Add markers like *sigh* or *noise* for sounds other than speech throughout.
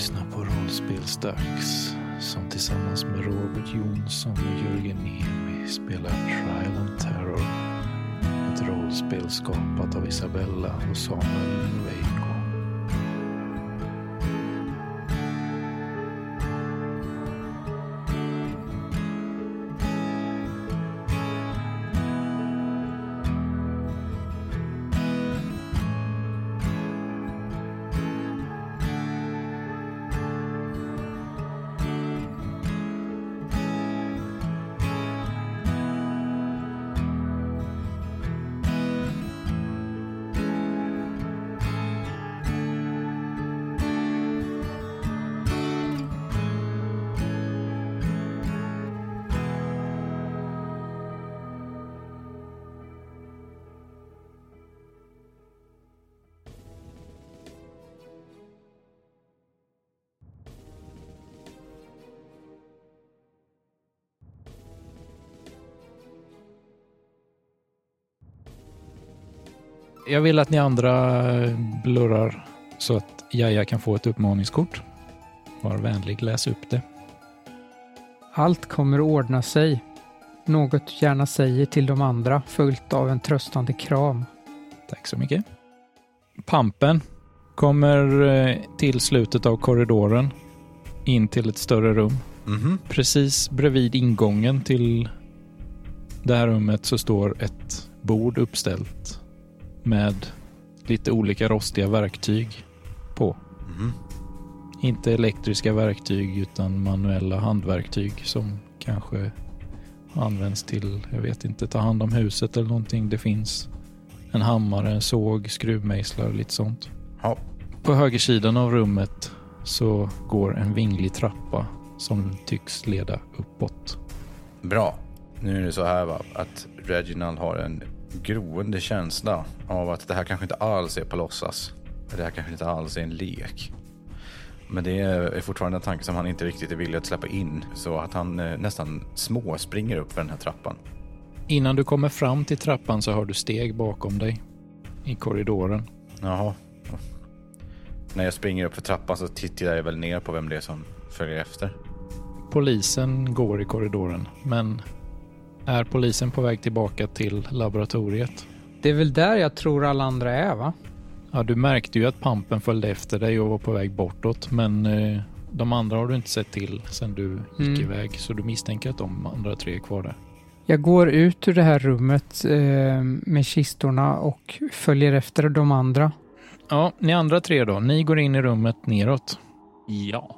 lyssnar på Rollspelsdags som tillsammans med Robert Jonsson och Jörgen Niemi spelar Trial and Terror. Ett rollspel skapat av Isabella och Samuel Noveiko. Jag vill att ni andra blurrar så att Jaja kan få ett uppmaningskort. Var vänlig, läs upp det. Allt kommer att ordna sig. Något du gärna säger till de andra, följt av en tröstande kram. Tack så mycket. Pampen kommer eh, till slutet av korridoren in till ett större rum. Mhm. Precis bredvid ingången till det här rummet så står ett bord uppställt med lite olika rostiga verktyg på. Mhm. Inte elektriska verktyg utan manuella handverktyg som kanske används till, jag vet inte, ta hand om huset eller någonting. Det finns en hammare, en såg, skruvmejslar och lite sånt. Ja. På högersidan av rummet så går en vinglig trappa som tycks leda uppåt. Bra. Nu är det så här va, att Reginald har en groende känsla av att det här kanske inte alls är på låtsas. Det här kanske inte alls är en lek. Men det är fortfarande en tanke som han inte riktigt är villig att släppa in. Så att han eh, nästan små springer upp för den här trappan. Innan du kommer fram till trappan så har du steg bakom dig i korridoren. Jaha. När jag springer upp för trappan så tittar jag väl ner på vem det är som följer efter. Polisen går i korridoren, men är polisen på väg tillbaka till laboratoriet? Det är väl där jag tror alla andra är, va? Ja, du märkte ju att pampen följde efter dig och var på väg bortåt, men eh, de andra har du inte sett till sen du gick Mm. iväg, så du misstänker att de andra tre är kvar där. Jag går ut ur det här rummet eh, med kistorna och följer efter de andra. Ja, ni andra tre då, ni går in i rummet neråt. Ja.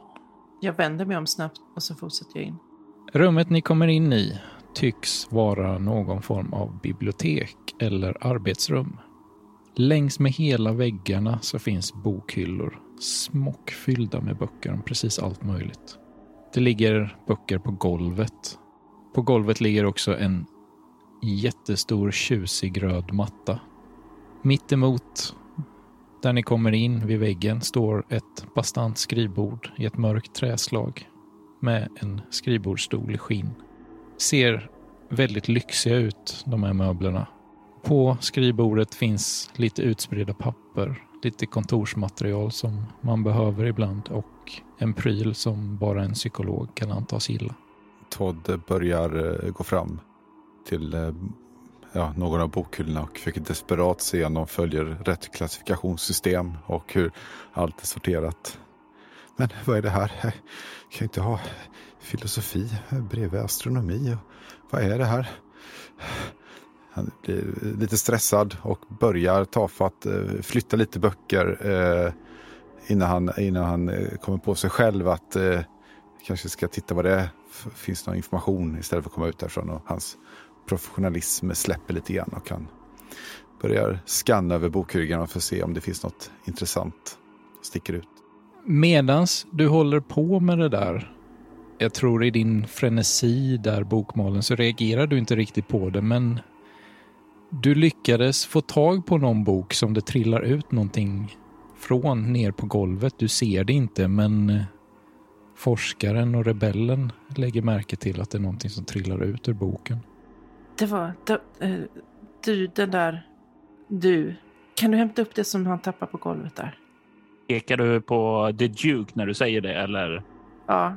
Jag vänder mig om snabbt och så fortsätter jag in. Rummet ni kommer in i tycks vara någon form av bibliotek eller arbetsrum. Längs med hela väggarna så finns bokhyllor smockfyllda med böcker om precis allt möjligt. Det ligger böcker på golvet. På golvet ligger också en jättestor tjusig röd matta. Mitt emot, där ni kommer in vid väggen står ett bastant skrivbord i ett mörkt träslag med en skrivbordsstol i skinn. Ser väldigt lyxiga ut, de här möblerna. På skrivbordet finns lite utspridda papper, lite kontorsmaterial som man behöver ibland och en pryl som bara en psykolog kan antas gilla. Todd börjar eh, gå fram till eh, ja, någon av bokhyllorna och försöker desperat se om de följer rätt klassifikationssystem och hur allt är sorterat. Men vad är det här? Jag kan ju inte ha filosofi bredvid astronomi. Vad är det här? Han blir lite stressad och börjar tafatt eh, flytta lite böcker eh, innan han, innan han eh, kommer på sig själv att kanske ska titta vad det är. Finns någon information istället för att komma ut därifrån och hans professionalism släpper lite grann och han börjar skanna över bokhyggarna för att se om det finns något intressant som sticker ut. Medans du håller på med det där, jag tror i din frenesi där bokmalen, så reagerar du inte riktigt på det, men du lyckades få tag på någon bok som det trillar ut någonting från ner på golvet. Du ser det inte, men eh, forskaren och rebellen lägger märke till att det är någonting som trillar ut ur boken. Det var... Det, eh, du, den där... Du. Kan du hämta upp det som han tappade på golvet där? Pekar du på The Duke när du säger det eller? Ja.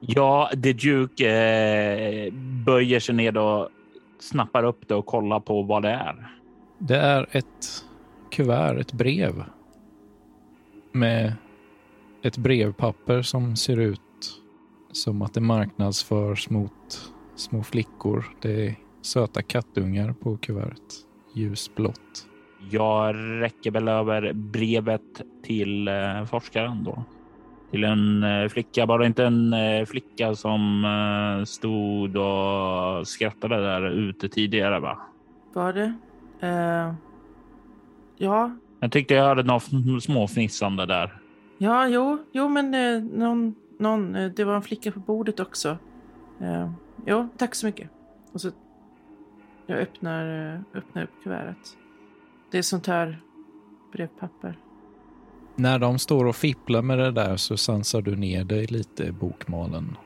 Ja, The Duke eh, böjer sig ner och snappar upp det och kollar på vad det är. Det är ett kuvert, ett brev. Med ett brevpapper som ser ut som att det marknadsförs mot små flickor. Det är söta kattungar på kuvertet. Ljusblått. Jag räcker väl över brevet till eh, forskaren då. Till en eh, flicka, bara inte en eh, flicka som eh, stod och skrattade där ute tidigare va? Var det? Eh, ja. Jag tyckte jag hörde något småfnissande där. Ja, jo, jo men eh, någon, någon, eh, det var en flicka på bordet också. Eh, jo, tack så mycket. Och så jag öppnar, öppnar upp kuvertet. Det är sånt här brevpapper. När de står och fipplar med det där så sansar du ner dig lite i bokmalen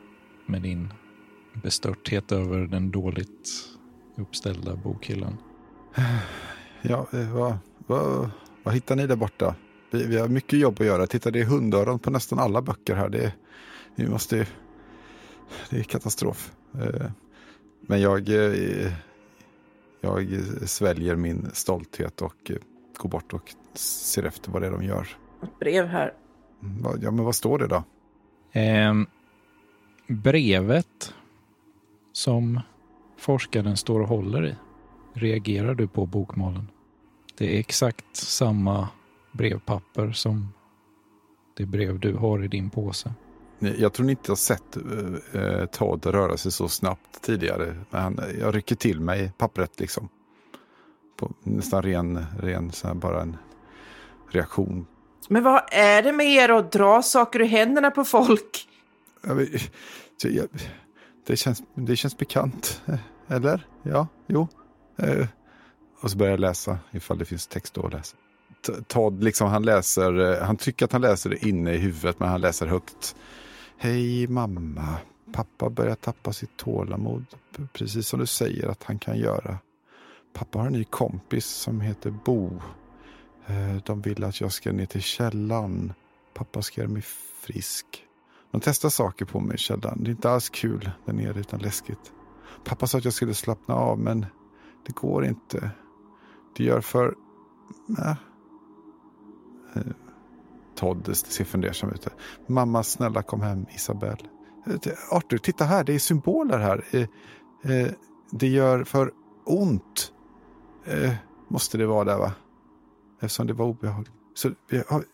med din bestörthet över den dåligt uppställda bokhyllan. Ja, eh, vad, vad, vad hittar ni där borta? Vi, vi har mycket jobb att göra. Titta, det är hundöron på nästan alla böcker här. Det, vi måste... Det är katastrof. Eh, men jag, eh, jag sväljer min stolthet och går bort och ser efter vad det är de gör. Ett brev här. Vad- Ja, men vad står det då? Ehm, brevet som forskaren står och håller i reagerar du på bokmalen. Det är exakt samma brevpapper som det brev du har i din påse. Jag tror ni inte har sett eh, eh, Todd röra sig så snabbt tidigare. Men han, jag rycker till mig pappret liksom. På nästan ren, ren så här, bara en reaktion. Men vad är det med er att dra saker ur händerna på folk? Det, känns, det känns bekant. Eller? Ja, jo. Eh, och så börjar jag läsa ifall det finns text att läsa. Todd, liksom, han läser, eh, han tycker att han läser det inne i huvudet men han läser högt. Hej mamma, pappa börjar tappa sitt tålamod. Precis som du säger att han kan göra. Pappa har en ny kompis som heter Bo. Eh, de vill att jag ska ner till källan. Pappa ska göra mig frisk. De testar saker på mig i källaren. Det är inte alls kul där nere utan läskigt. Pappa sa att jag skulle slappna av men det går inte. Det gör för... Äh. Todd ser fundersam ut. Mamma snälla kom hem Isabel. Eh, Arthur titta här det är symboler här. Det gör för ont. Måste det vara där va? Eftersom det var obehagligt. Så vi har,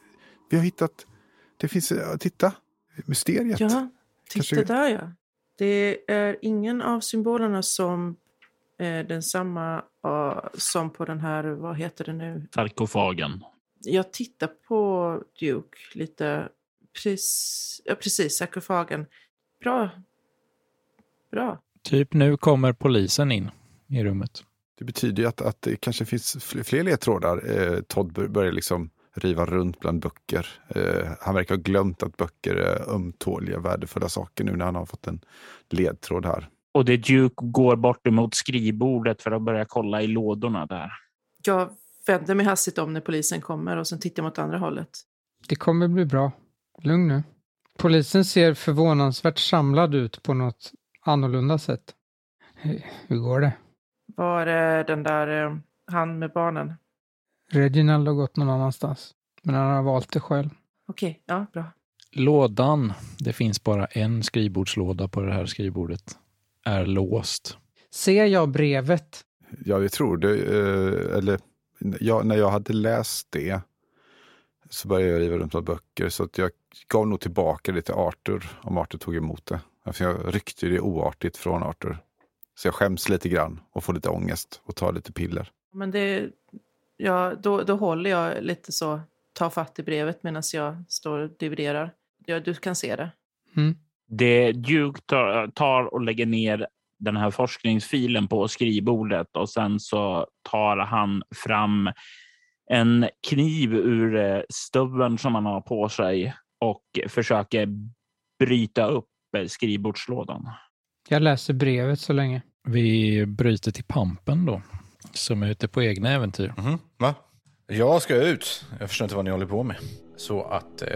vi har hittat... Det finns... Titta! Mysteriet. Ja, titta Kanske- där ja. Det är ingen av symbolerna som är densamma uh, som på den här, vad heter det nu? Sarkofagen. Jag tittar på Duke lite. Precis, ja, precis sarkofagen. Bra. Bra. Typ nu kommer polisen in i rummet. Det betyder ju att, att det kanske finns fl- fler ledtrådar. Eh, Todd bör- börjar liksom riva runt bland böcker. Eh, han verkar ha glömt att böcker är ömtåliga, värdefulla saker nu när han har fått en ledtråd här. Och det Duke går bort emot skrivbordet för att börja kolla i lådorna där. Jag vänder mig hastigt om när polisen kommer och sen tittar jag mot andra hållet. Det kommer bli bra. Lugn nu. Polisen ser förvånansvärt samlad ut på något annorlunda sätt. Hur går det? Var är den där eh, han med barnen? Reginald har gått någon annanstans. Men han har valt det själv. Okej, ja, bra. Lådan, det finns bara en skrivbordslåda på det här skrivbordet, är låst. Ser jag brevet? Ja, jag tror det. Eh, eller, ja, när jag hade läst det så började jag riva runt bland böcker. Så att jag gav nog tillbaka det till Arthur, om Arthur tog emot det. För jag ryckte det oartigt från Arthur. Så jag skäms lite grann och får lite ångest och tar lite piller. Men det, ja, då, då håller jag lite så, tar fatt i brevet medan jag står och dividerar. Ja, du kan se det. Mm. Det Duke tar, tar och lägger ner den här forskningsfilen på skrivbordet och sen så tar han fram en kniv ur eh, stöveln som han har på sig och försöker bryta upp eh, skrivbordslådan. Jag läser brevet så länge. Vi bryter till Pampen då, som är ute på egna äventyr. Mhm, Va? Jag ska ut. Jag förstår inte vad ni håller på med. Så att, eh,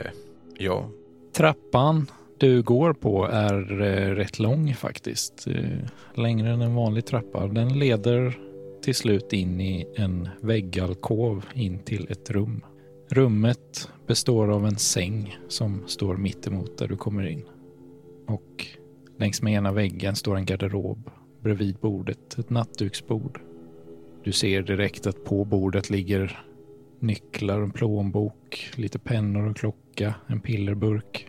ja. Trappan du går på är eh, rätt lång faktiskt. Eh, längre än en vanlig trappa. Den leder till slut in i en väggalkov in till ett rum. Rummet består av en säng som står mittemot där du kommer in. Och längs med ena väggen står en garderob. Bredvid bordet ett nattduksbord. Du ser direkt att på bordet ligger nycklar, en plånbok, lite pennor och klocka, en pillerburk.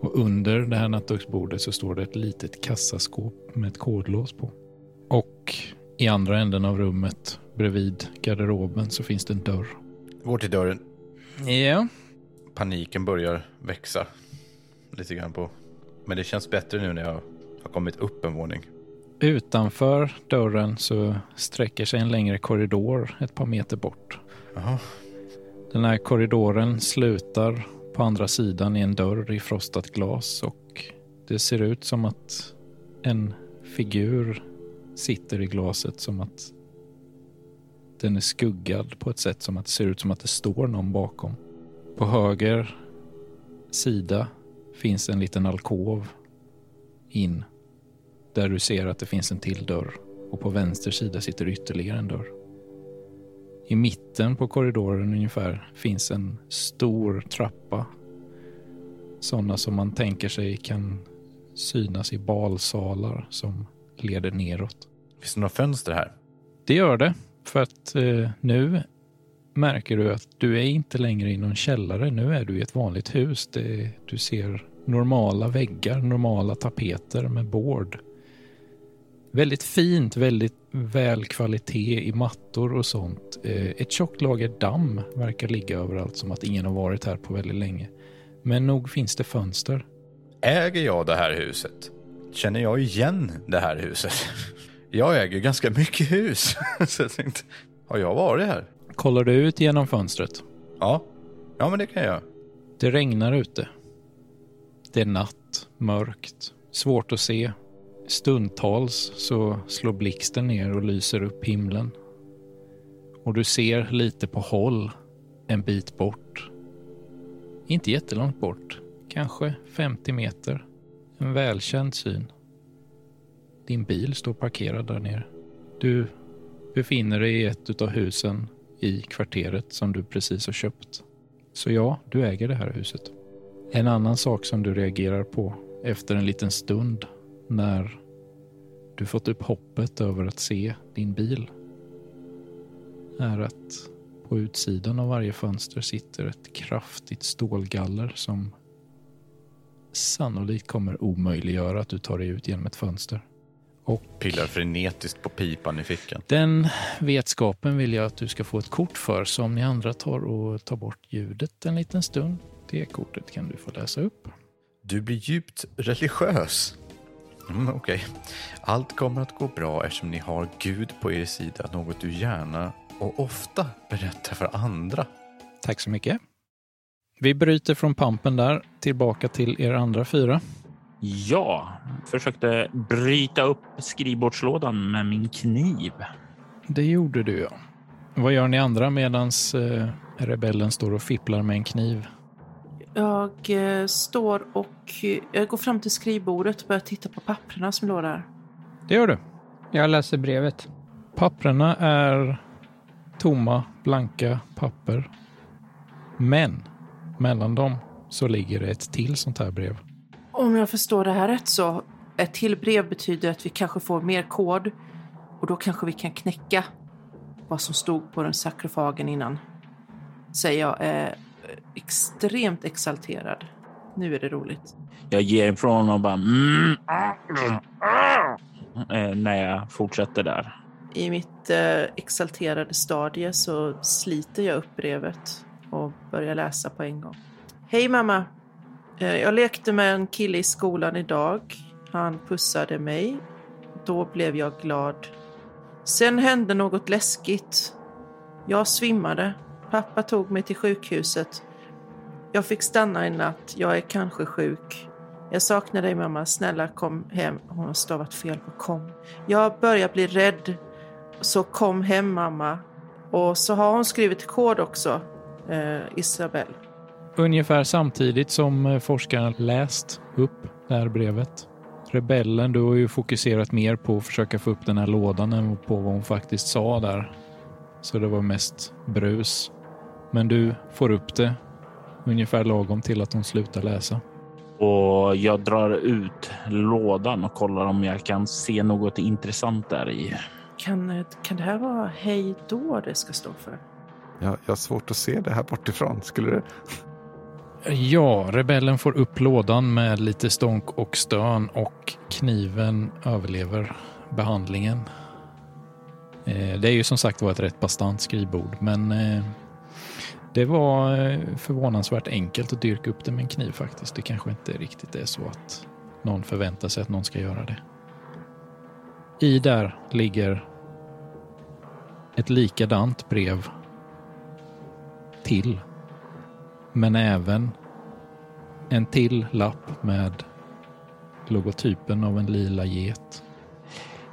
Och under det här nattduksbordet så står det ett litet kassaskåp med ett kodlås på. Och i andra änden av rummet, bredvid garderoben, så finns det en dörr. Går till dörren. Ja. Paniken börjar växa lite grann på. Men det känns bättre nu när jag har kommit upp en våning. Utanför dörren så sträcker sig en längre korridor ett par meter bort. Jaha. Den här korridoren slutar på andra sidan i en dörr i frostat glas och det ser ut som att en figur sitter i glaset som att den är skuggad på ett sätt som att det ser ut som att det står någon bakom. På höger sida finns en liten alkov in där du ser att det finns en till dörr och på vänster sida sitter ytterligare en dörr. I mitten på korridoren ungefär finns en stor trappa. Sådana som man tänker sig kan synas i balsalar som leder neråt. Finns det några fönster här? Det gör det, för att eh, nu märker du att du är inte längre i någon källare. Nu är du i ett vanligt hus. Det, du ser normala väggar, normala tapeter med bord. Väldigt fint, väldigt väl kvalitet i mattor och sånt. Eh, ett tjockt lager damm verkar ligga överallt som att ingen har varit här på väldigt länge. Men nog finns det fönster. Äger jag det här huset? Känner jag igen det här huset? *laughs* Jag äger ganska mycket hus. *laughs* Så jag tänkte, har jag varit här? Kollar du ut genom fönstret? Ja, ja men det kan jag. Det regnar ute. Det är natt, mörkt, svårt att se. Stundtals så slår blixten ner och lyser upp himlen. Och du ser lite på håll en bit bort. Inte jättelångt bort, kanske 50 meter. En välkänd syn. Din bil står parkerad där nere. Du befinner dig i ett av husen i kvarteret som du precis har köpt. Så ja, du äger det här huset. En annan sak som du reagerar på efter en liten stund när du fått upp hoppet över att se din bil är att på utsidan av varje fönster sitter ett kraftigt stålgaller som sannolikt kommer omöjliggöra att du tar dig ut genom ett fönster. Och Pillar frenetiskt på pipan i fickan. den vetskapen vill jag att du ska få ett kort för, så om ni andra tar och tar bort ljudet en liten stund, det kortet kan du få läsa upp. Du blir djupt religiös. Mm, Okej. Allt kommer att gå bra eftersom ni har Gud på er sida, något du gärna och ofta berättar för andra. Tack så mycket. Vi bryter från pampen där, tillbaka till er andra fyra. Jag försökte bryta upp skrivbordslådan med min kniv. Det gjorde du, ja. Vad gör ni andra medan eh, rebellen står och fipplar med en kniv? Jag eh, står och eh, jag går fram till skrivbordet och börjar titta på papperna som låg där. Det gör du. Jag läser brevet. Papperna är tomma, blanka papper. Men mellan dem så ligger det ett till sånt här brev. Om jag förstår det här rätt så ett till brev betyder att vi kanske får mer kod och då kanske vi kan knäcka vad som stod på den sakrofagen innan. Säger jag är extremt exalterad. Nu är det roligt. Jag ger ifrån och bara mm, eh, när jag fortsätter där. I mitt eh, exalterade stadie så sliter jag upp brevet och börjar läsa på en gång. Hej mamma! Eh, jag lekte med en kille i skolan idag. Han pussade mig. Då blev jag glad. Sen hände något läskigt. Jag svimmade. Pappa tog mig till sjukhuset. Jag fick stanna en natt. Jag är kanske sjuk. Jag saknar dig mamma. Snälla kom hem. Hon har stavat fel på kom. Jag börjar bli rädd. Så kom hem mamma. Och så har hon skrivit kod också. Eh, Isabelle. ungefär samtidigt som eh, forskaren läst upp det här brevet. Rebellen, du har ju fokuserat mer på att försöka få upp den här lådan än på vad hon faktiskt sa där. Så det var mest brus. Men du får upp det ungefär lagom till att hon slutar läsa. Och jag drar ut lådan och kollar om jag kan se något intressant där i. Kan, kan det här vara hej då det ska stå för? Jag, jag har svårt att se det här bortifrån. Skulle det? Ja, rebellen får upp lådan med lite stånk och stön och kniven överlever behandlingen. Eh, Det är ju som sagt var ett rätt bastant skrivbord, men eh, det var eh, förvånansvärt enkelt att dyrka upp det med en kniv faktiskt. Det kanske inte riktigt är så att någon förväntar sig att någon ska göra det. I där ligger ett likadant brev till men även en till lapp med logotypen av en lila get.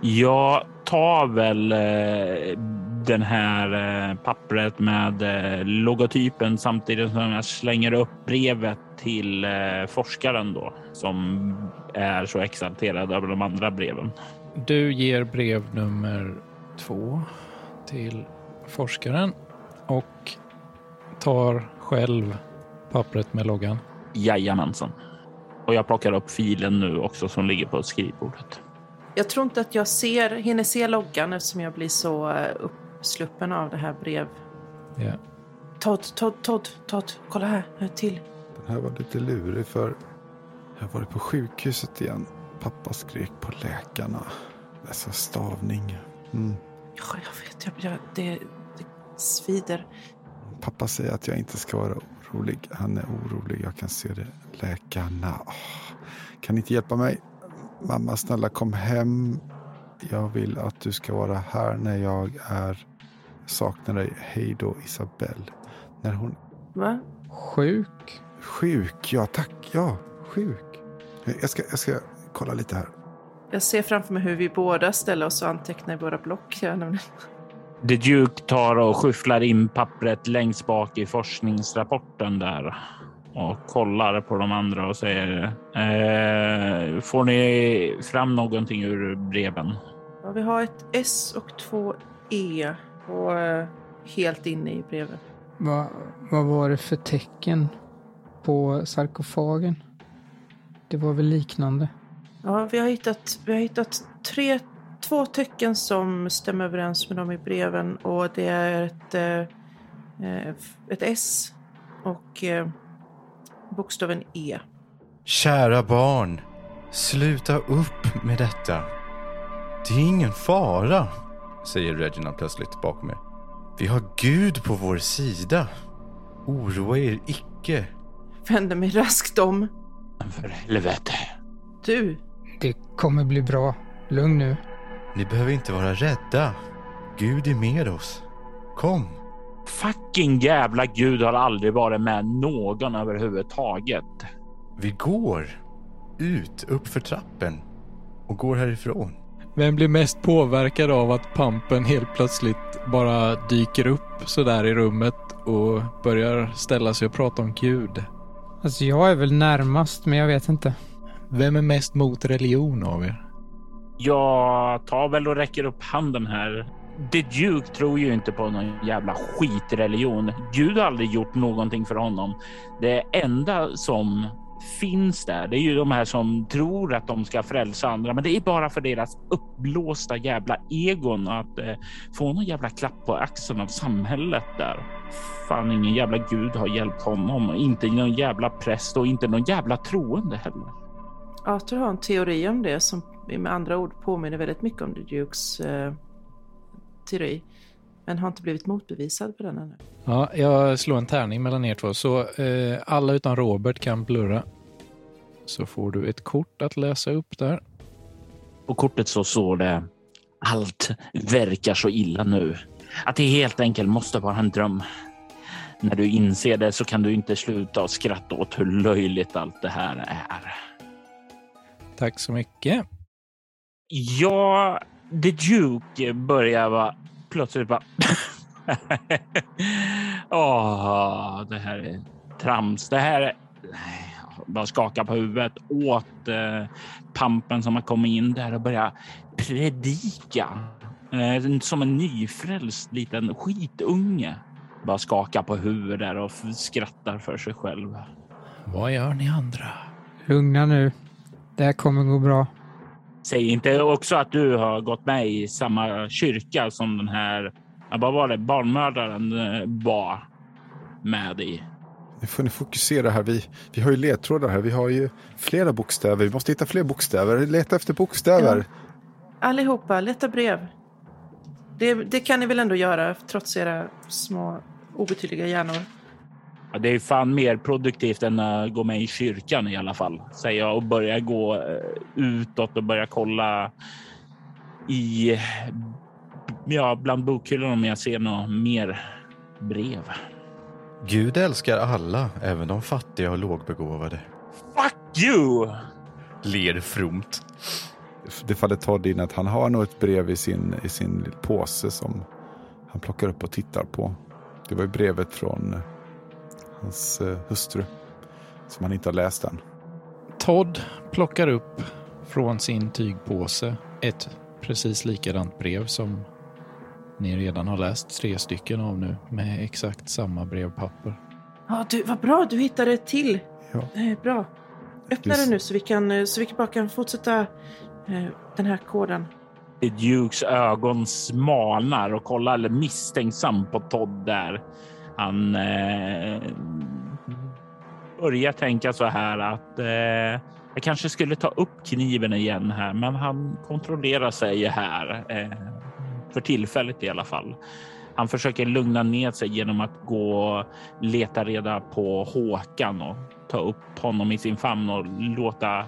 Jag tar väl eh, den här eh, pappret med eh, logotypen samtidigt som jag slänger upp brevet till eh, forskaren då som är så exalterad över de andra breven. Du ger brev nummer två till forskaren och tar själv pappret med loggan. Jajamensan. Och jag plockar upp filen nu också som ligger på skrivbordet. Jag tror inte att jag ser, hinner se loggan eftersom jag blir så eh, uppsluppen av det här brev. Ja. Todd, Todd, Todd, Todd, kolla här, här till. Den här var lite lurig för jag varit på sjukhuset igen. Pappa skrek på läkarna. Läsa stavning. Mm. Ja, jag vet, jag, jag, det, det svider. Pappa säger att jag inte ska vara orolig. Han är orolig. Jag kan se det. Läkarna. Åh, kan ni inte hjälpa mig? Mamma, snälla kom hem. Jag vill att du ska vara här när jag är. Saknar dig. Hej då, Isabelle. När hon Va? Sjuk? Sjuk, ja tack. Ja, sjuk. Jag ska, jag ska kolla lite här. Jag ser framför mig hur vi båda ställer oss och antecknar i våra block. The Duke tar och skyfflar in pappret längst bak i forskningsrapporten där och kollar på de andra och säger eh, Får ni fram någonting ur breven? Ja, vi har ett S och två E och eh, helt inne i brevet. Va, vad var det för tecken på sarkofagen? Det var väl liknande? Ja, vi har hittat, vi har hittat tre, två tecken som stämmer överens med dem i breven och det är ett, eh, eh, ett S och eh, bokstaven E. Kära barn, sluta upp med detta. Det är ingen fara, säger Reginald plötsligt bakom er. Vi har Gud på vår sida. Oroa er icke. Vänder mig raskt om. För helvete. Du, Det kommer bli bra. Lugn nu. Ni behöver inte vara rädda. Gud är med oss. Kom. Fucking jävla gud har aldrig varit med någon överhuvudtaget. Vi går ut upp för trappen och går härifrån. Vem blir mest påverkad av att pampen helt plötsligt bara dyker upp sådär i rummet och börjar ställa sig och prata om Gud? Alltså jag är väl närmast, men jag vet inte. Vem är mest mot religion av er? Jag tar väl och räcker upp handen här. The Duke tror ju inte på någon jävla skitreligion. Gud har aldrig gjort någonting för honom. Det enda som finns där, det är ju de här som tror att de ska frälsa andra, men det är bara för deras uppblåsta jävla egon att eh, få någon jävla klapp på axeln av samhället där. Fan, ingen jävla gud har hjälpt honom, inte någon jävla präst och inte någon jävla troende heller. Arthur har en teori om det som med andra ord påminner väldigt mycket om The Dukes eh, teori. Men har inte blivit motbevisad på den ännu. Ja, jag slår en tärning mellan er två. Så eh, alla utan Robert kan blurra. Så får du ett kort att läsa upp där. På kortet så står det allt verkar så illa nu att det helt enkelt måste vara en dröm. När du inser det så kan du inte sluta att skratta åt hur löjligt allt det här är. Tack så mycket. Ja, The Duke börjar vara plötsligt bara. *laughs* Åh, det här är trams. Det här bara skaka på huvudet åt eh, pampen som har kommit in där och börjat predika. Eh, som en nyfrälst liten skitunge. Bara skaka på huvudet där och skrattar för sig själv. Vad gör ni andra? Lugna nu. Det här kommer gå bra. Säg inte också att du har gått med i samma kyrka som den här, vad var det, barnmördaren eh, var med i. Nu får ni fokusera här. Vi, vi har ju ledtrådar här. Vi har ju flera bokstäver. Vi måste hitta fler bokstäver. Leta efter bokstäver. Ja. Allihopa, leta brev. Det, det kan ni väl ändå göra trots era små obetydliga hjärnor. Ja, det är fan mer produktivt än att gå med i kyrkan i alla fall, säger jag och börjar gå eh, utåt och börja kolla i ja, bland bokhyllorna om jag ser något mer brev. Gud älskar alla, även de fattiga och lågbegåvade. Fuck you! Ler fromt. Det faller Todd in att han har nog ett brev i sin, i sin påse som han plockar upp och tittar på. Det var ju brevet från hans eh, hustru som han inte har läst än. Todd plockar upp från sin tygpåse ett precis likadant brev som ni redan har läst tre stycken av nu med exakt samma brevpapper. Ja, du, vad bra, du hittade ett till. Ja. Det är bra. Öppna Just- det nu så vi, kan, eh, så vi bara kan fortsätta eh, den här koden. Dukes ögon smalnar och kollar eller misstänksam på Todd där. Han eh, börjar tänka så här att eh, jag kanske skulle ta upp kniven igen här, men han kontrollerar sig här eh, för tillfället i alla fall. Han försöker lugna ner sig genom att gå och leta reda på Håkan och ta upp honom i sin famn och låta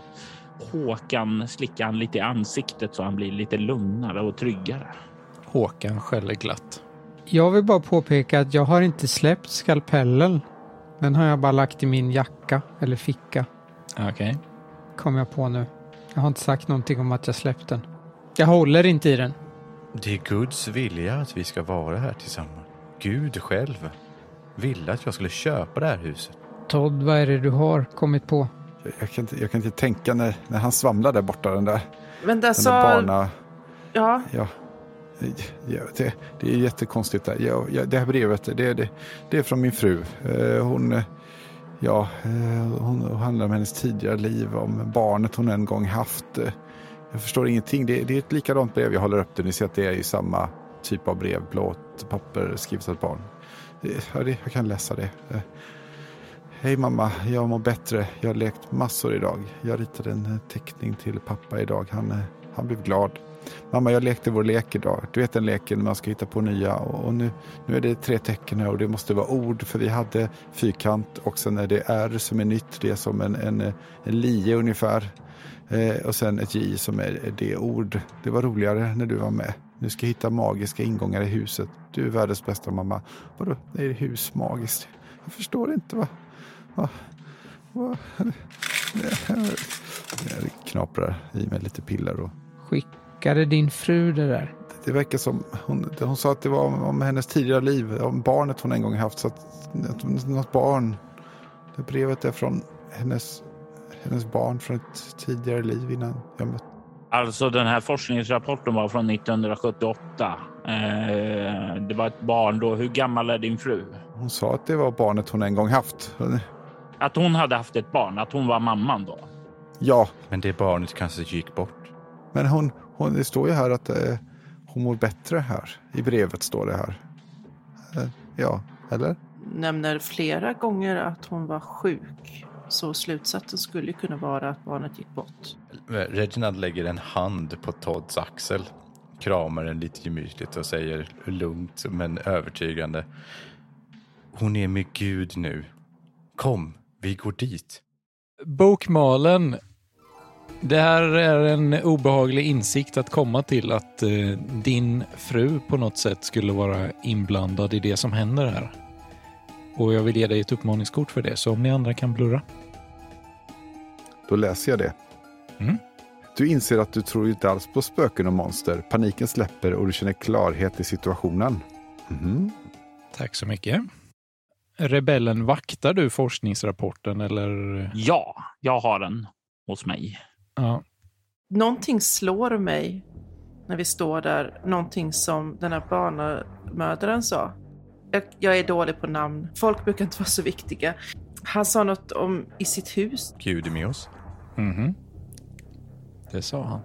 Håkan slicka han lite i ansiktet så han blir lite lugnare och tryggare. Håkan skäller glatt. Jag vill bara påpeka att jag har inte släppt skalpellen. Den har jag bara lagt i min jacka eller ficka. Okej. Kom jag på nu. Jag har inte sagt någonting om att jag släppt den. Jag håller inte i den. Det är Guds vilja att vi ska vara här tillsammans. Gud själv ville att jag skulle köpa det här huset. Todd, vad är det du har kommit på? Jag, jag, kan, inte, jag kan inte tänka när, när han svamlar där borta, den där, Men den där barna... ja, Ja, ja det, det är jättekonstigt. Där. Ja, ja, det här brevet, det, det, det är från min fru. Eh, hon, eh, ja, eh, hon handlar om hennes tidigare liv, om barnet hon en gång haft. Eh, Jag förstår ingenting. Det, det är ett likadant brev. Jag håller upp det. Ni ser att det är ju samma typ av brev. Blått papper, skrivet av ett barn. Eh, ja, det, jag kan läsa det. Eh, Hej mamma, jag mår bättre. Jag har lekt massor idag. Jag ritade en eh, teckning till pappa idag. Han, han blev glad. Mamma, jag lekte vår lek idag. Du vet den leken man ska hitta på nya. Och, och nu, nu är det tre tecken här och det måste vara ord. För vi hade fyrkant och sen är det R som är nytt. Det är som en, en, en lie ungefär. Eh, och sen ett J som är det ord. Det var roligare när du var med. Nu ska jag hitta magiska ingångar i huset. Du är världens bästa mamma. Vadå, är hus magiskt? Jag förstår inte. Va? va? va? Jag knaprar i mig lite piller och Skickade din fru det där? det verkar som hon, hon sa att det var om, om hennes tidigare liv, om barnet hon en gång haft. Så att, att något barn. Det brevet är från hennes, hennes barn från ett tidigare liv innan jag mötte. Alltså den här forskningsrapporten var från 1978. Eh, det var ett barn då. Hur gammal är din fru? Hon sa att det var barnet hon en gång haft. Att hon hade haft ett barn, att hon var mamman då. Ja, Men det barnet kanske gick bort. men hon, hon, det står ju här att eh, hon mår bättre här. I brevet står det här. Eh, ja, eller? nämner flera gånger att hon var sjuk. Så slutsatsen skulle kunna vara att barnet gick bort. Reginald lägger en hand på Todds axel, kramar den lite gemytligt och säger lugnt men övertygande. Hon är med Gud nu. Kom, vi går dit. Bokmalen. Det här är en obehaglig insikt att komma till att eh, din fru på något sätt skulle vara inblandad i det som händer här. Och jag vill ge dig ett uppmaningskort för det, så om ni andra kan blurra. Då läser jag det. Mm. Du inser att du tror inte alls på spöken och monster. Paniken släpper och du känner klarhet i situationen. Mhm. Tack så mycket. rebellen, vaktar du forskningsrapporten eller? Ja, jag har den hos mig. Ja, Någonting slår mig när vi står där. Någonting som den här barnamördaren sa. Jag, jag är dålig på namn. Folk brukar inte vara så viktiga. Han sa något om i sitt hus. Gud är med oss. mhm. Det sa han.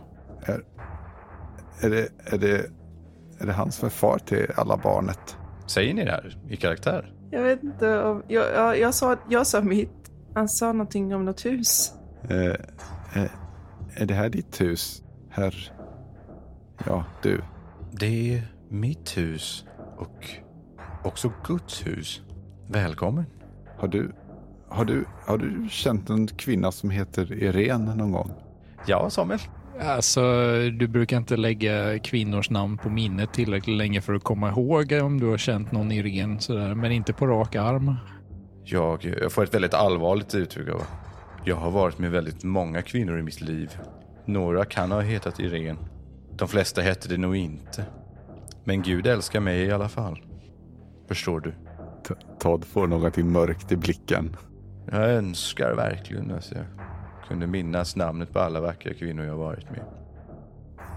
Är det, är, det, är det han som är far till alla barnet? Säger ni det här i karaktär? Jag vet inte om... Jag, jag, jag, sa, jag sa mitt. Han sa någonting om något hus. Eh, eh, är det här ditt hus, herr? Ja, du. Det är mitt hus och också Guds hus. Välkommen. Har du, har du, har du känt en kvinna som heter Irene någon gång? Ja, Samuel. Alltså, du brukar inte lägga kvinnors namn på minnet tillräckligt länge för att komma ihåg om du har känt någon Irene sådär, men inte på rak arm. Jag, jag får ett väldigt allvarligt uttryck av Jag har varit med väldigt många kvinnor i mitt liv. Några kan ha hetat Irene. De flesta hette det nog inte. Men Gud älskar mig i alla fall. Förstår du? T- Todd får någonting mörkt i blicken. Jag önskar verkligen att jag kunde minnas namnet på alla vackra kvinnor jag varit med.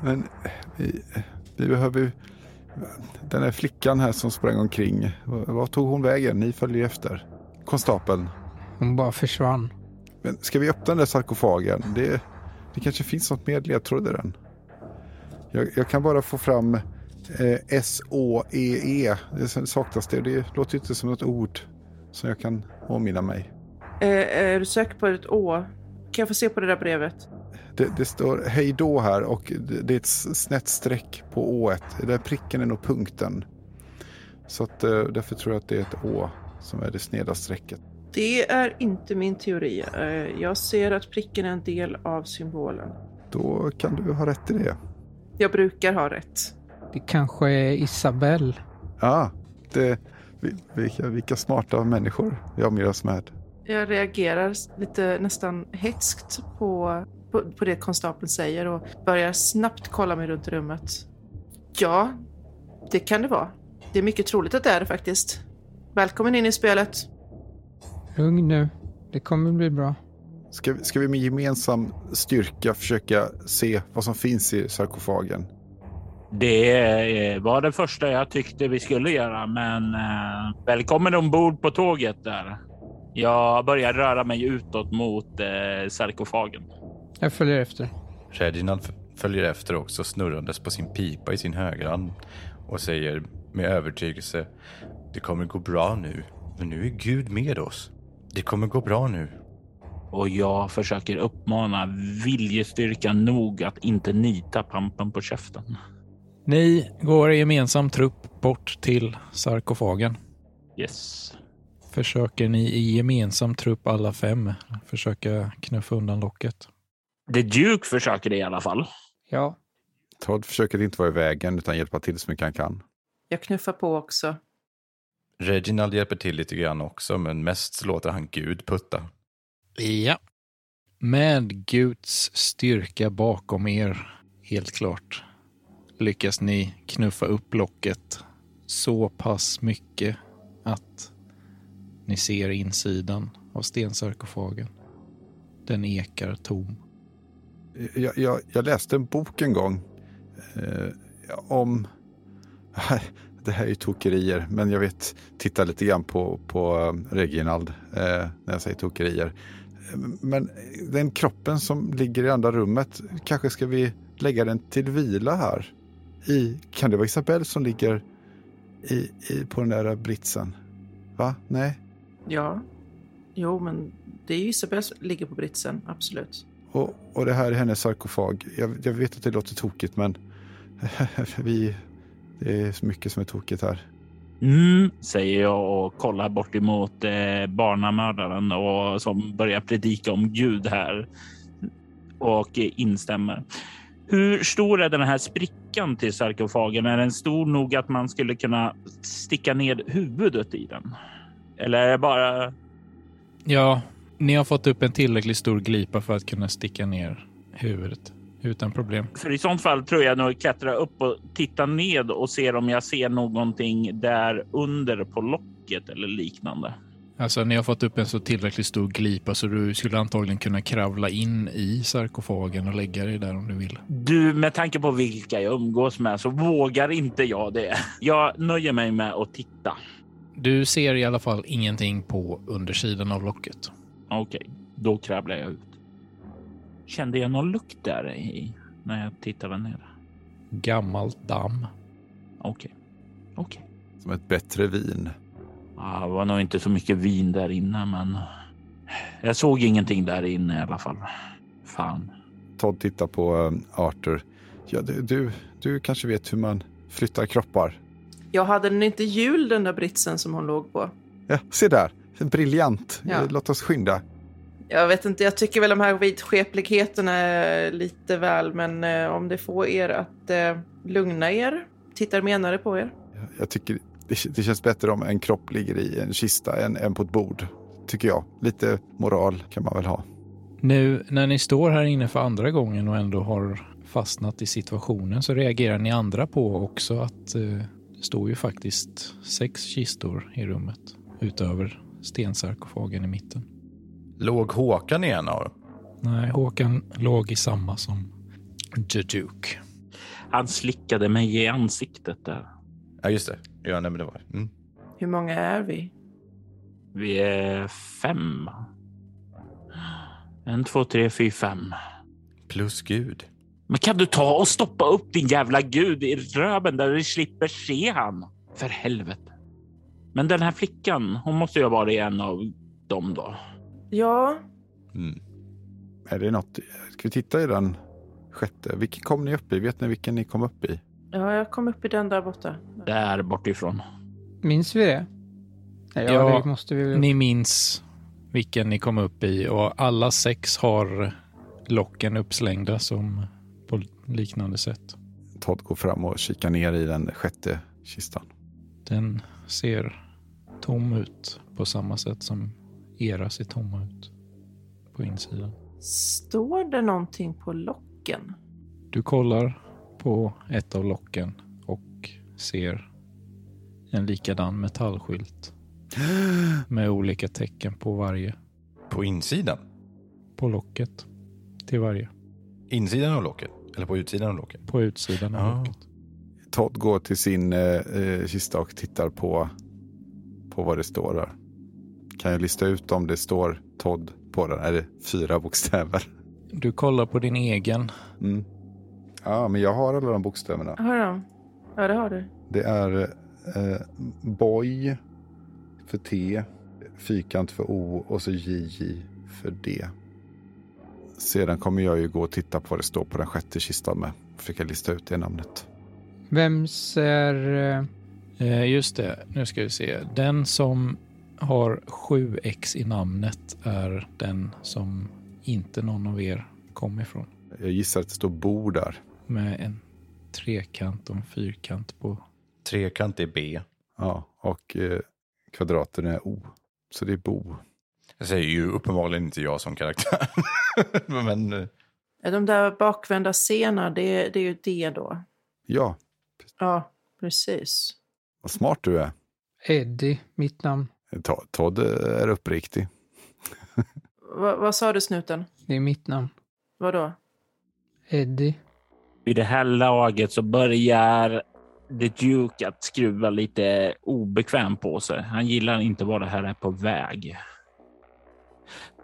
Men vi, vi behöver ju... Den här flickan här som sprang omkring. Vad vad tog hon vägen? Ni följer efter. Konstapeln. Hon bara försvann. Men ska vi öppna den där sarkofagen? Det, det kanske finns något mer ledtråd i den. Jag, jag kan bara få fram eh, S-Å-E-E. Det saknas det. Det låter inte som något ord som jag kan påminna mig. Eh, är du säker på ett Å? Kan jag få se på det där brevet? Det, det står hej då här och det, det är ett snett streck på Å. Den där pricken är nog punkten. Så att, eh, därför tror jag att det är ett Å som är det sneda strecket. Det är inte min teori. Eh, jag ser att pricken är en del av symbolen. Då kan du ha rätt i det. Jag brukar ha rätt. Det kanske är Isabelle. Ja, det, vi- vilka, vilka smarta människor vi omger med. Jag reagerar lite nästan hetskt på, på, på det konstapeln säger och börjar snabbt kolla mig runt i rummet. Ja, det kan det vara. Det är mycket troligt att det är det faktiskt. Välkommen in i spelet. Lugn nu. Det kommer bli bra. Ska, vi- ska vi med gemensam styrka försöka se vad som finns i sarkofagen? Det eh, var det första jag tyckte vi skulle göra, men eh, välkommen ombord på tåget där. Jag börjar röra mig utåt mot eh, sarkofagen. Jag följer efter. Reginald följer efter också snurrandes på sin pipa i sin högerhand och säger med övertygelse Det kommer gå bra nu, för nu är Gud med oss. Det kommer gå bra nu. Och jag försöker uppmana viljestyrkan nog att inte nita pampen på käften. Ni går i gemensam trupp bort till sarkofagen. Yes. Försöker ni i gemensam trupp alla fem försöka knuffa undan locket? The Duke försöker det i alla fall. Ja, Todd försöker inte vara i vägen utan hjälpa till så mycket han kan. Jag knuffar på också. Reginald hjälper till lite grann också, men mest låter han Gud putta. Ja. Med Guds styrka bakom er, helt klart, lyckas ni knuffa upp locket så pass mycket att ni ser insidan av stensarkofagen. Den ekar tom. Jag, jag, jag läste en bok en gång eh, om... *laughs* Det här är ju tokerier, men jag vet, titta lite grann på, på eh, Reginald eh, när jag säger tokerier. Men den kroppen som ligger i andra rummet, kanske ska vi lägga den till vila här? I, kan det vara Isabelle som ligger i, i, på den där britsen? Va? Nej? Ja. Jo, men det är ju Isabelle som ligger på britsen, absolut. Och, och det här är hennes sarkofag. Jag, jag vet att det låter tokigt, men *laughs* vi, det är så mycket som är tokigt här. Mm, säger jag och kollar bort emot eh, barnamördaren och som börjar predika om Gud här och eh, instämmer. Hur stor är den här sprickan till sarkofagen? Är den stor nog att man skulle kunna sticka ned huvudet i den? Eller är det bara Ja, ni har fått upp en tillräckligt stor glipa för att kunna sticka ner huvudet utan problem. För i sånt fall tror jag nog klättra upp och titta ned och ser om jag ser någonting där under på locket eller liknande. Alltså ni har fått upp en så tillräckligt stor glipa så du skulle antagligen kunna kravla in i sarkofagen och lägga dig där om du vill. Du, med tanke på vilka jag umgås med så vågar inte jag det. Jag nöjer mig med att titta. Du ser i alla fall ingenting på undersidan av locket. Okej, då kravlar jag ut. Kände jag någon lukt där i när jag tittade ner? Gammalt damm. Okej, okej. Som ett bättre vin. Ja, det var nog inte så mycket vin där inne, men jag såg ingenting där inne i alla fall. Fan. Todd tittar på eh, Arthur. Ja, du, du, du kanske vet hur man flyttar kroppar? Jag hade den inte jul den där britsen som hon låg på. Ja, se där. Briljant. Ja. Låt oss skynda. Jag vet inte, jag tycker väl de här vidskepligheterna är lite väl, men eh, om det får er att eh, lugna er, tittar menare på er. Jag tycker det, det känns bättre om en kropp ligger i en kista än, än på ett bord. Tycker jag. Lite moral kan man väl ha. Nu när ni står här inne för andra gången och ändå har fastnat i situationen så reagerar ni andra på också att eh, det står ju faktiskt sex kistor i rummet utöver stensarkofagen i mitten. Låg Håkan i en av dem? Nej, Håkan låg i samma som The Duke. Han slickade mig i ansiktet där. Ja, just det. Ja, nej, men det var mm. Hur många är vi? Vi är fem. En, två, tre, fyra, fem. Plus Gud. Men kan du ta och stoppa upp din jävla gud i röven där du slipper se han? För helvete. Men den här flickan, hon måste ju ha varit en av dem då. Ja, Mm. Är det något? Ska vi titta i den sjätte? Vilken kom ni upp i? Vet ni vilken ni kom upp i? ja, jag kom upp i den där borta. Där bortifrån. Minns vi det? Ja, Ja, det måste vi väl. Ni minns vilken ni kom upp i och alla sex har locken uppslängda som på liknande sätt. Todd går fram och kikar ner i den sjätte kistan. Den ser tom ut på samma sätt som era ser tomma ut på insidan. Står det någonting på locken? Du kollar på ett av locken och ser en likadan metallskylt *gasps* med olika tecken på varje. På insidan? På locket till varje. Insidan av locket? Eller på utsidan av locket? På utsidan av Ja. locket. Todd går till sin eh, eh, kista och tittar på, på vad det står där. Kan jag lista ut om det står Todd på den? Är det fyra bokstäver? Du kollar på din egen. Mm. Ja, men jag har alla de bokstäverna. Har de? Ja, det har du. Det är eh, boy för T, fyrkant för O och så JJ för D. Sedan kommer jag ju gå och titta på vad det står på den sjätte kistan med. Försöka lista ut det namnet. Vems är... eh, Eh, just det, nu ska vi se. Den som har 7x i namnet är den som inte någon av er kom ifrån. Jag gissar att det står Bo där. Med en trekant och en fyrkant på. Trekant är B. Ja, och eh, kvadraten är O. Så det är Bo. Jag säger ju uppenbarligen inte jag som karaktär. *laughs* men eh, De där bakvända scenerna, det, det är ju det då. Ja, Ja, precis. vad smart du är. Eddie, mitt namn. To- Todd är uppriktig. Va, vad sa du snuten? Det är mitt namn. Vadå? Eddie. Vid det här laget så börjar The Duke att skruva lite obekväm på sig. Han gillar inte vad det här är på väg.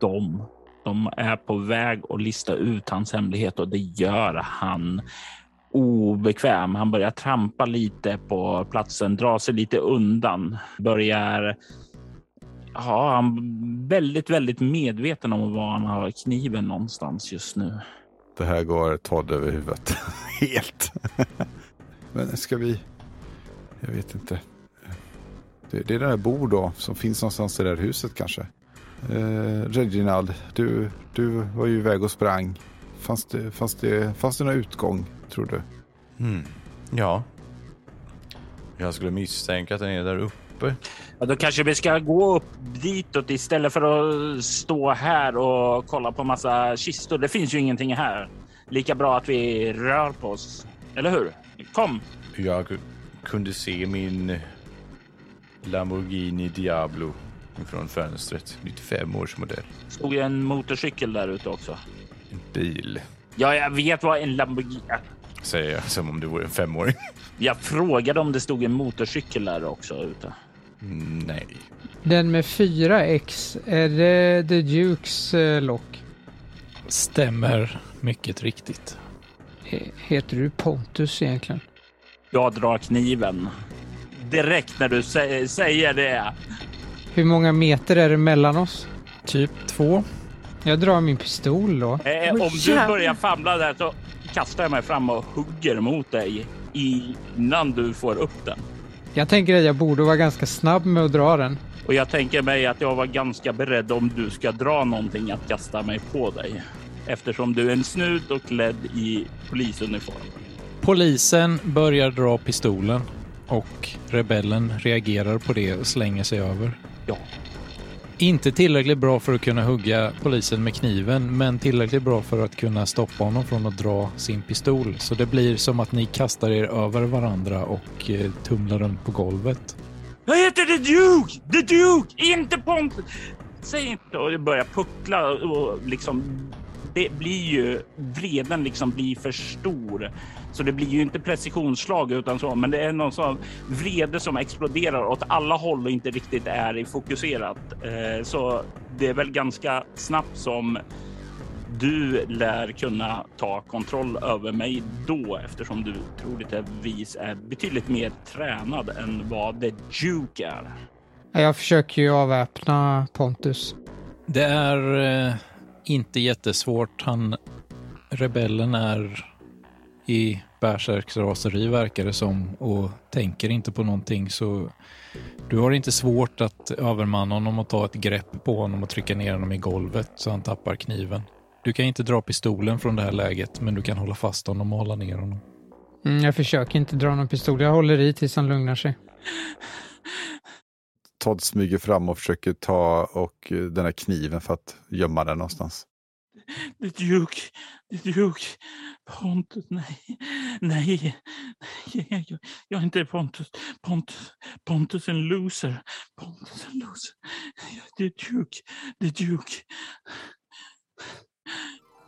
De, de är på väg att lista ut hans hemlighet och det gör han obekväm. Han börjar trampa lite på platsen, dra sig lite undan, börjar Ja, han är väldigt, väldigt medveten om var han har kniven någonstans just nu. Det här går Todd över huvudet. *laughs* Helt. Men ska vi... Jag vet inte. Det, det är det där Bo då, som finns någonstans i det där huset kanske. Eh, Reginald, du, du var ju iväg och sprang. Fanns det, fanns, det, fanns det någon utgång, tror du? hmm. ja. Jag skulle misstänka att den är där uppe. Ja, då kanske vi ska gå upp ditåt istället för att stå här och kolla på massa kistor. Det finns ju ingenting här. Lika bra att vi rör på oss. Eller hur? Kom! Jag ku- kunde se min Lamborghini Diablo från fönstret. 95 års modell. Stod en motorcykel där ute också? En bil, Ja, jag vet vad en Lamborghini... säger jag som om det vore en femåring. Jag frågade om det stod en motorcykel där också ute. Nej. Den med 4X, är det The Dukes eh, lock? Stämmer mycket riktigt. He- Heter du Pontus egentligen? Jag drar kniven. Direkt när du sä- säger det. Hur många meter är det mellan oss? Typ två. Jag drar min pistol då. Eh, om du börjar famla där så kastar jag mig fram och hugger mot dig innan du får upp den. Jag tänker att jag borde vara ganska snabb med att dra den. Och jag tänker mig att jag var ganska beredd om du ska dra någonting att kasta mig på dig. Eftersom du är en snut och klädd i polisuniform. Polisen börjar dra pistolen och rebellen reagerar på det och slänger sig över. Ja. Inte tillräckligt bra för att kunna hugga polisen med kniven, men tillräckligt bra för att kunna stoppa honom från att dra sin pistol. Så det blir som att ni kastar er över varandra och eh, tumlar runt på golvet. Jag heter The Duke! The Duke! Inte Pontus! Säg inte och det börjar puckla och liksom det blir ju vreden liksom blir för stor. Så det blir ju inte precisionsslag utan så, men det är någon sån vrede som exploderar åt alla håll och inte riktigt är i fokuserat. Eh, så det är väl ganska snabbt som du lär kunna ta kontroll över mig då eftersom du troligtvis är betydligt mer tränad än vad The Duke är. Jag försöker ju avväpna Pontus. Det är eh, inte jättesvårt. Han, rebellen är i bärsärksraseri verkar det som och tänker inte på någonting så du har inte svårt att övermanna honom och ta ett grepp på honom och trycka ner honom i golvet så han tappar kniven. Du kan inte dra pistolen från det här läget men du kan hålla fast honom och hålla ner honom. Mm, jag försöker inte dra någon pistol. Jag håller i tills han lugnar sig. Todd smyger fram och försöker ta och eh, den här kniven för att gömma den någonstans. The Duke, The Duke. Pontus, nej, nej, nej, jag, jag är inte Pontus. Pontus, Pontus en loser. Pontus en loser. The Duke, The Duke.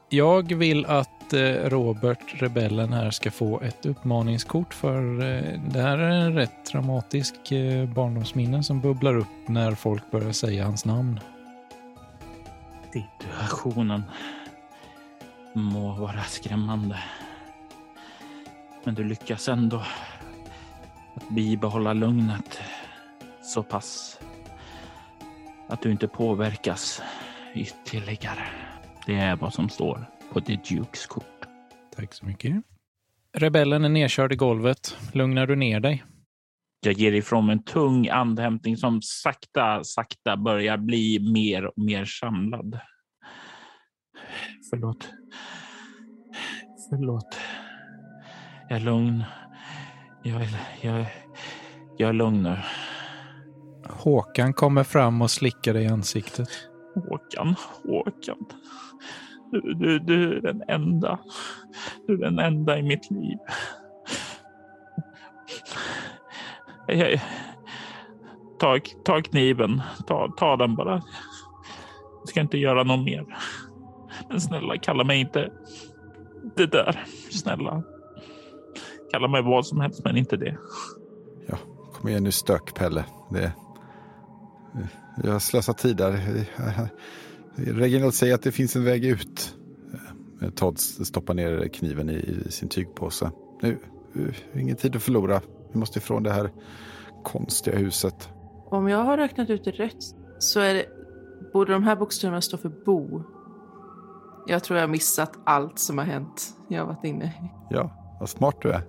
Jag vill att eh, Robert, rebellen här, ska få ett uppmaningskort för eh, det här är en rätt traumatisk eh, barndomsminne som bubblar upp när folk börjar säga hans namn. Situationen må vara skrämmande. Men du lyckas ändå att bibehålla lugnet så pass att du inte påverkas ytterligare. Det är vad som står på The Dukes kort. Tack så mycket. Rebellen är nedkörd i golvet. Lugnar du ner dig? Jag ger ifrån mig en tung andhämtning som sakta, sakta börjar bli mer och mer samlad. Förlåt. Förlåt. Jag är lugn. Jag är, jag, jag är lugn nu. Håkan kommer fram och slickar dig i ansiktet. Håkan, Håkan. Du, du, du är den enda. Du är den enda i mitt liv. Jag, ta, ta kniven. Ta, ta den bara. Jag ska inte göra något mer. Men *laughs* snälla, kalla mig inte det där. Snälla. Kalla mig vad som helst, men inte det. Ja, kom igen nu stök Pelle. Det, jag har slösat tid där. Reginald säger att det finns en väg ut. Todd stoppar ner kniven i, i sin tygpåse. Nu, eh, ingen tid att förlora. Vi måste ifrån det här konstiga huset. Om jag har räknat ut det rätt så är det, borde de här bokstäverna stå för bo. Jag tror jag har missat allt som har hänt. Jag har varit inne. Ja, vad smart du är.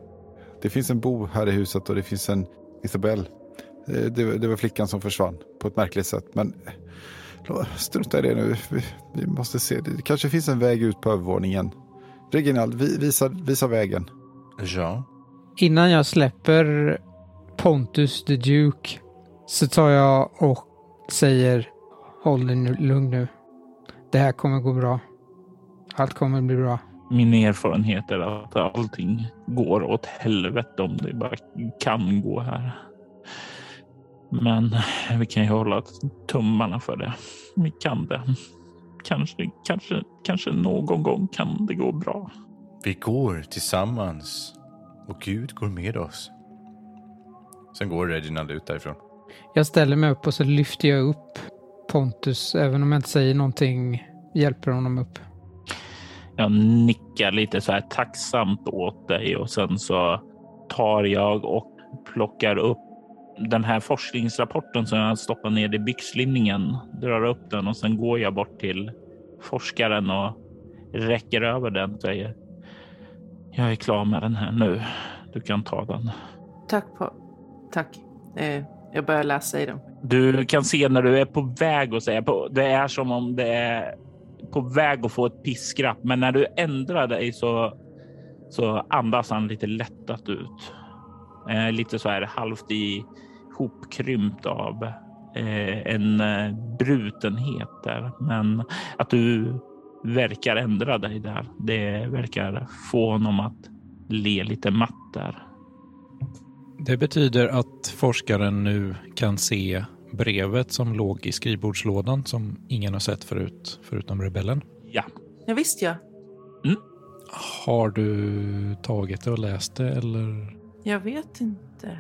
Det finns en bo här i huset och det finns en Isabelle. Eh, Det, det var flickan som försvann på ett märkligt sätt. Men eh, strunta i det nu. Vi, vi måste se. Det kanske finns en väg ut på övervåningen. Reginald, vi, visa, visa vägen. Ja. Innan jag släpper Pontus the Duke så tar jag och säger håll dig lugn nu. Det här kommer gå bra. Allt kommer bli bra. Min erfarenhet är att allting går åt helvete om det bara kan gå här. Men vi kan ju hålla tummarna för det. Vi kan det. Kanske, kanske, kanske någon gång kan det gå bra. Vi går tillsammans och Gud går med oss. Sen går Reginald ut därifrån. Jag ställer mig upp och så lyfter jag upp Pontus, även om jag inte säger någonting, hjälper honom upp. Jag nickar lite så här tacksamt åt dig och sen så tar jag och plockar upp den här forskningsrapporten som jag stoppar ner i byxlinningen, drar upp den och sen går jag bort till forskaren och räcker över den och säger jag är klar med den här nu. Du kan ta den. Tack, på. Tack. Eh, jag börjar läsa i den. Du kan se när du är på väg att säga. Det är som om det är på väg att få ett piskrapp, men när du ändrar dig så så andas han lite lättat ut. Eh, lite så här halvt i hopkrympt av eh, en eh, brutenhet där. Men att du verkar ändra dig där. Det verkar få honom att le lite matt där. Det betyder att forskaren nu kan se brevet som låg i skrivbordslådan som ingen har sett förut, förutom rebellen. Ja. Ja, visst ja. Har du tagit det och läst det eller? Jag vet inte.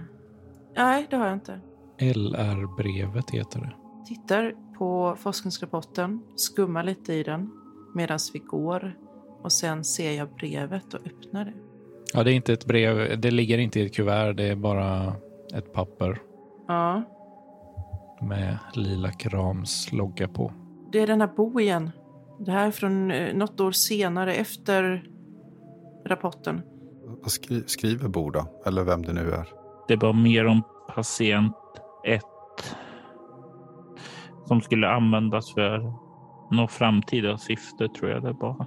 Nej, det har jag inte. LR-brevet heter det. Tittar på forskningsrapporten, skummar lite i den medan vi går och sen ser jag brevet och öppnar det. Ja, det är inte ett brev. Det ligger inte i ett kuvert. Det är bara ett papper Ja, med lila krams logga på. det är den här bojen. Det här är från eh, något år senare efter rapporten. Vad skri skriver Boda? Eller vem det nu är? Det var mer om patient 1 som skulle användas för något framtida syfte tror jag det var.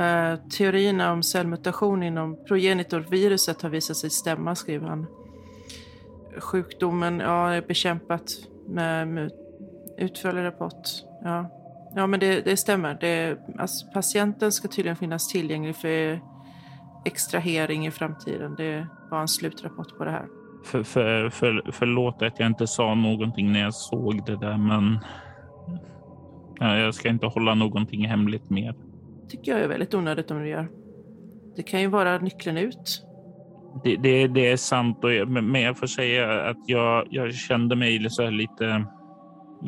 Uh, teorierna om cellmutation inom progenitorviruset har visat sig stämma, skriver han. Sjukdomen ja, är bekämpat med, med utförlig rapport. Ja, ja men det, det stämmer. Det, alltså, patienten ska tydligen finnas tillgänglig för extrahering i framtiden. Det var en slutrapport på det här. För, för, för, förlåt att jag inte sa någonting när jag såg det där, men ja, jag ska inte hålla någonting hemligt mer. tycker jag är väldigt onödigt om du gör. Det kan ju vara nyckeln ut. Det, det, det är sant, och jag, men jag får säga att jag, jag kände mig så här lite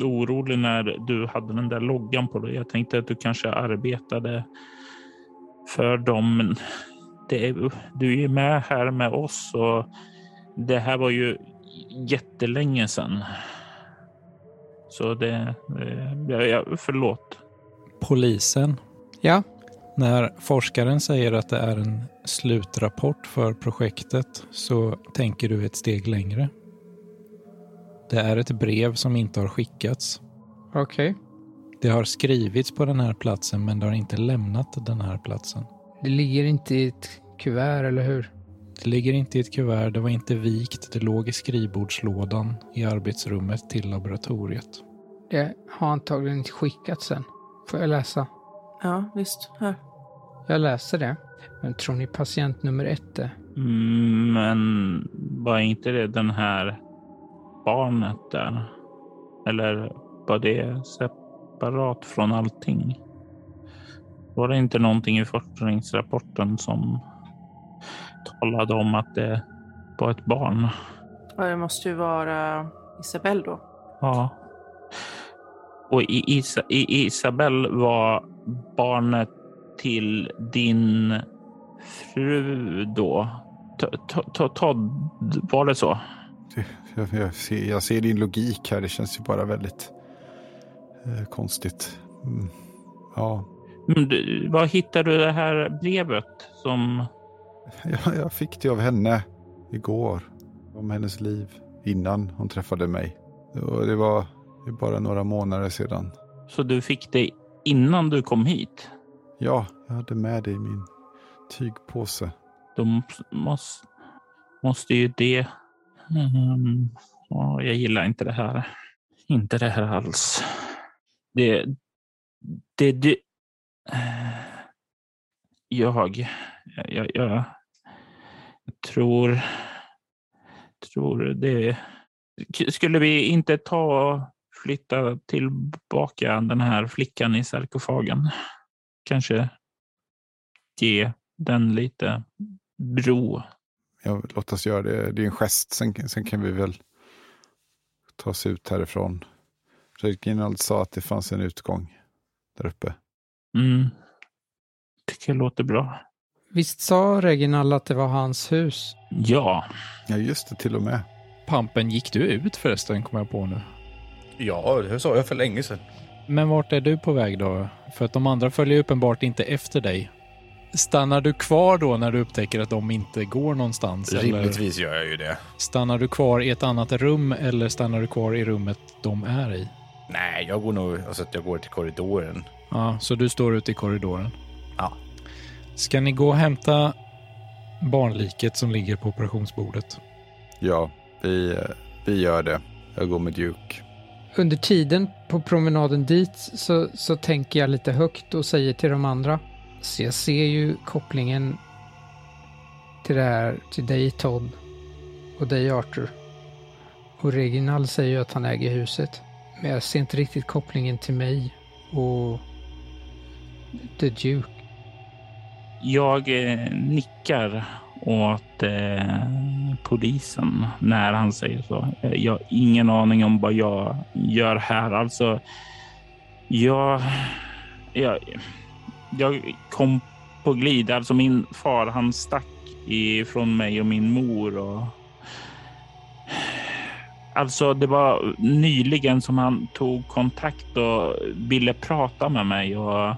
orolig när du hade den där loggan på dig. Jag tänkte att du kanske arbetade för dem. Men det du är ju med här med oss och det här var ju jättelänge sedan. Så det... det- Jag, jag, förlåt. Polisen. Ja, När forskaren säger att det är en slutrapport för projektet så tänker du ett steg längre. Det är ett brev som inte har skickats. okej. Det har skrivits på den här platsen men det har inte lämnat den här platsen. Det ligger inte i ett kuvert, eller hur? Det ligger inte i ett kuvert, det var inte vikt, det låg i skrivbordslådan i arbetsrummet till laboratoriet. Det har antagligen inte skickats sen. Får jag läsa? Ja, visst. Här. Jag läser det. Men tror ni patient nummer ett är? Mm, Men var inte det den här barnet där? Eller var det separat från allting? Var det inte någonting i forskningsrapporten som talade om att det var ett barn? Ja, det måste ju vara Isabelle då. Ja. Och i Isa, i Isabel var barnet till din fru då? To- to- to- Todd, var det så? Jag, jag, ser, jag ser din logik här. Det känns ju bara väldigt eh, konstigt. Mm. Ja, du, var hittade du det här brevet som... jag, jag fick det av henne igår. Om hennes liv innan hon träffade mig. Och det var det bara några månader sedan. Så du fick det innan du kom hit? Ja, jag hade med det i min tygpåse. De måste, måste ju det... Um, jag gillar inte det här. Inte det här alls. Det... Det... det jag... Jag, jag, jag tror... Tror det... Skulle vi inte ta och flytta tillbaka den här flickan i sarkofagen? Kanske ge den lite bro. Ja, låt oss göra det. Det är en gest. Sen, sen kan vi väl ta oss ut härifrån. Reginald sa att det fanns en utgång där uppe. Mm. Tycker jag låter bra. Visst sa Reginald att det var hans hus? Ja, Ja, just det, till och med. Pampen, gick du ut förresten, kommer jag på nu. Ja, det sa jag för länge sedan. Men vart är du på väg då? För att de andra följer uppenbart inte efter dig. Stannar du kvar då när du upptäcker att de inte går någonstans? Eller Rimligtvis gör jag ju det. stannar du kvar i ett annat rum eller stannar du kvar i rummet de är i? Nej, jag går nog, alltså att jag går till korridoren. Ja, så du står ute i korridoren. Ja. Ska ni gå och hämta barnliket som ligger på operationsbordet? Ja, vi, eh, vi gör det. Jag går med Duke. Under tiden på promenaden dit så, så tänker jag lite högt och säger till de andra. Så jag ser ju kopplingen till det här, till dig Todd och dig Arthur. Och Reginald säger ju att han äger huset. Men jag ser inte riktigt kopplingen till mig och The Duke. jag eh, nickar åt eh, polisen när han säger så. Eh, jag har ingen aning om vad jag gör här. Alltså, jag, jag, jag kom på glid. Alltså min far, han stack ifrån mig och min mor. Och, Alltså det var nyligen som han tog kontakt och ville prata med mig. Och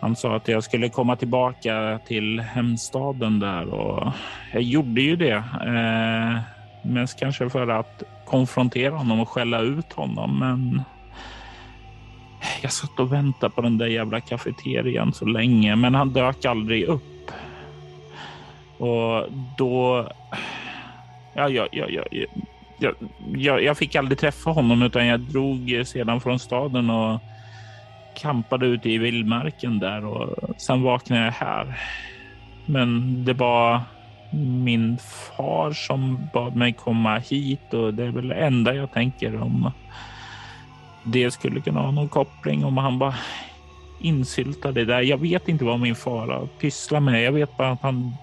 han sa att jag skulle komma tillbaka till hemstaden där och jag gjorde ju det. Eh, mest kanske för att konfrontera honom och skälla ut honom. Men jag satt och väntade på den där jävla kafeterian så länge, men han dök aldrig upp. Och då... Ja, ja, ja, ja, ja. Jag, jag, jag fick aldrig träffa honom utan jag drog sedan från staden och kampade ute i vildmarken där och sen vaknade jag här. Men det var min far som bad mig komma hit och det är väl det enda jag tänker om det skulle kunna ha någon koppling om han bara insyltade där. Jag vet inte vad min far pysslar med. Jag vet bara att han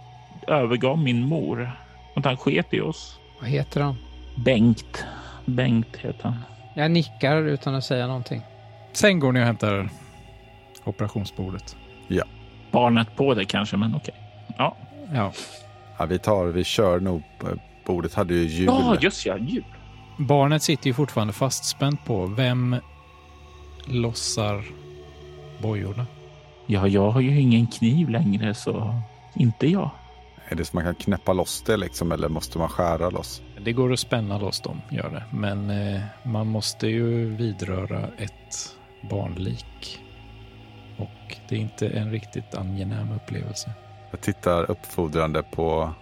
övergav min mor. Att han sket i oss. Vad heter han? Bengt. Bengt heter han. Jag nickar utan att säga någonting. Sen går ni och hämtar operationsbordet. Barnet på det kanske, men okej. Ja, Ja. Ja, vi tar, vi kör nog. Bordet hade ju hjul. ja just ja, jul. Barnet sitter ju fortfarande fastspänt på. Vem lossar bojorna? Ja, jag har ju ingen kniv längre, så inte jag. Är det så man kan knäppa loss det liksom, eller måste man skära loss? Det går att spänna loss dem, gör det. Men eh, man måste ju vidröra ett barnlik. Och det är inte en riktigt angenäm upplevelse. Jag tittar uppfordrande på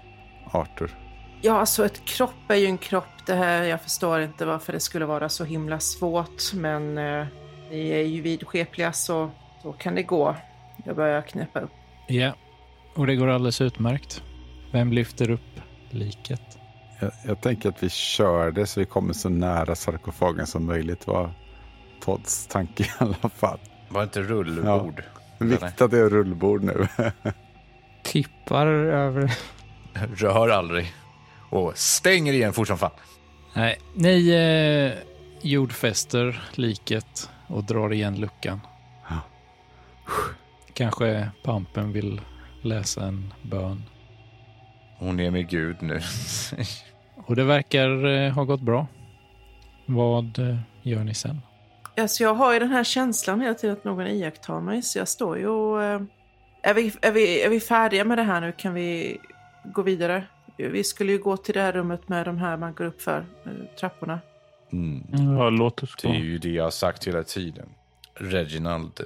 Arthur. Ja, alltså ett kropp är ju en kropp. Det här, jag förstår inte varför det skulle vara så himla svårt, men eh, ni är ju vidskepliga så, så kan det gå. Jag börjar knäppa upp. Ja, och det går alldeles utmärkt. Vem lyfter upp liket? Jag, jag tänker att vi kör det så vi kommer så nära sarkofagen som möjligt var Todds tanke i alla fall. Var det inte rullbord? Är viktigt att det är rullbord nu. *laughs* Tippar över. Rör aldrig. Och stänger igen fort som fan. Nej, ni eh, jordfäster liket och drar igen luckan. Ja. Kanske pampen vill läsa en bön. Hon är med Gud nu. *laughs* Och det verkar eh, ha gått bra. Vad eh, gör ni sen? Alltså jag har ju den här känslan hela tiden att någon iakttar mig, så jag står ju och... eh, Är vi, är, vi, är vi färdiga med det här nu? Kan vi gå vidare? Vi skulle ju gå till det här rummet med de här man går upp för, eh, trapporna. Mm. Ja, låt oss Det gå. är ju det jag har sagt hela tiden. Reginald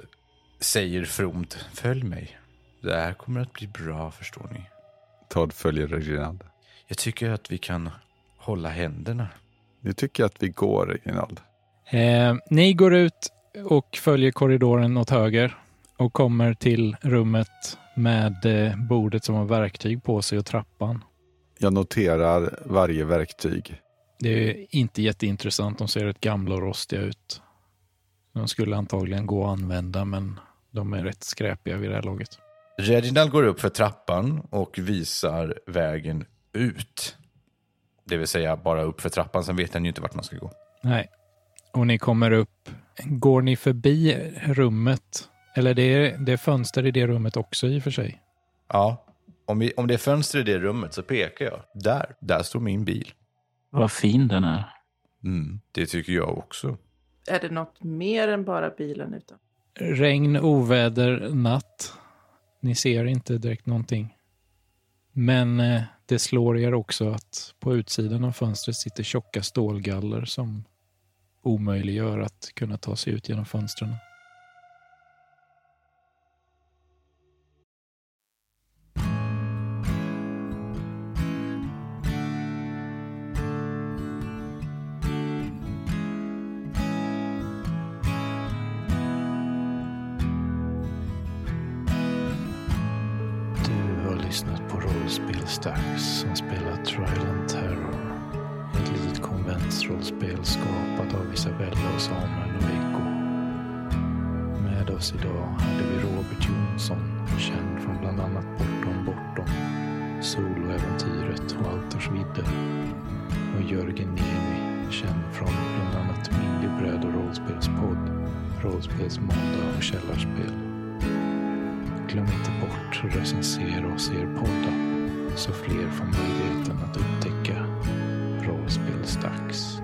säger fromt, följ mig. Det här kommer att bli bra, förstår ni. Todd följer Reginald. Jag tycker att vi kan hålla händerna. Nu tycker jag att vi går, Reginald. Eh, ni går ut och följer korridoren åt höger och kommer till rummet med eh, bordet som har verktyg på sig och trappan. Jag noterar varje verktyg. Det är inte jätteintressant. De ser rätt gamla och rostiga ut. De skulle antagligen gå att använda, men de är rätt skräpiga vid det här laget. Reginald går upp för trappan och visar vägen ut. Det vill säga bara upp för trappan, sen vet han ju inte vart man ska gå. Nej. Och ni kommer upp. Går ni förbi rummet? Eller det är, det är fönster i det rummet också i och för sig. Ja, om, vi, om det är fönster i det rummet så pekar jag. Där, där står min bil. Vad fin den är. Mm, det tycker jag också. Är det något mer än bara bilen utan? Regn, oväder, natt. Ni ser inte direkt någonting. Men eh, det slår er också att på utsidan av fönstret sitter tjocka stålgaller som omöjliggör att kunna ta sig ut genom fönstren. Stax som spelar Trial and Terror. Ett litet konventsrollspel skapat av Isabella och Samuel och Med oss idag hade vi Robert Jonsson, känd från bland annat Bortom Bortom, Soloäventyret och Alters vidder. Och Jörgen Niemi, känd från bland annat Mindiebröd och rollspelspodd, Rollspelsmåndag och Källarspel. Glöm inte bort att recensera oss i er poddar så fler får möjligheten att upptäcka rollspelsdags.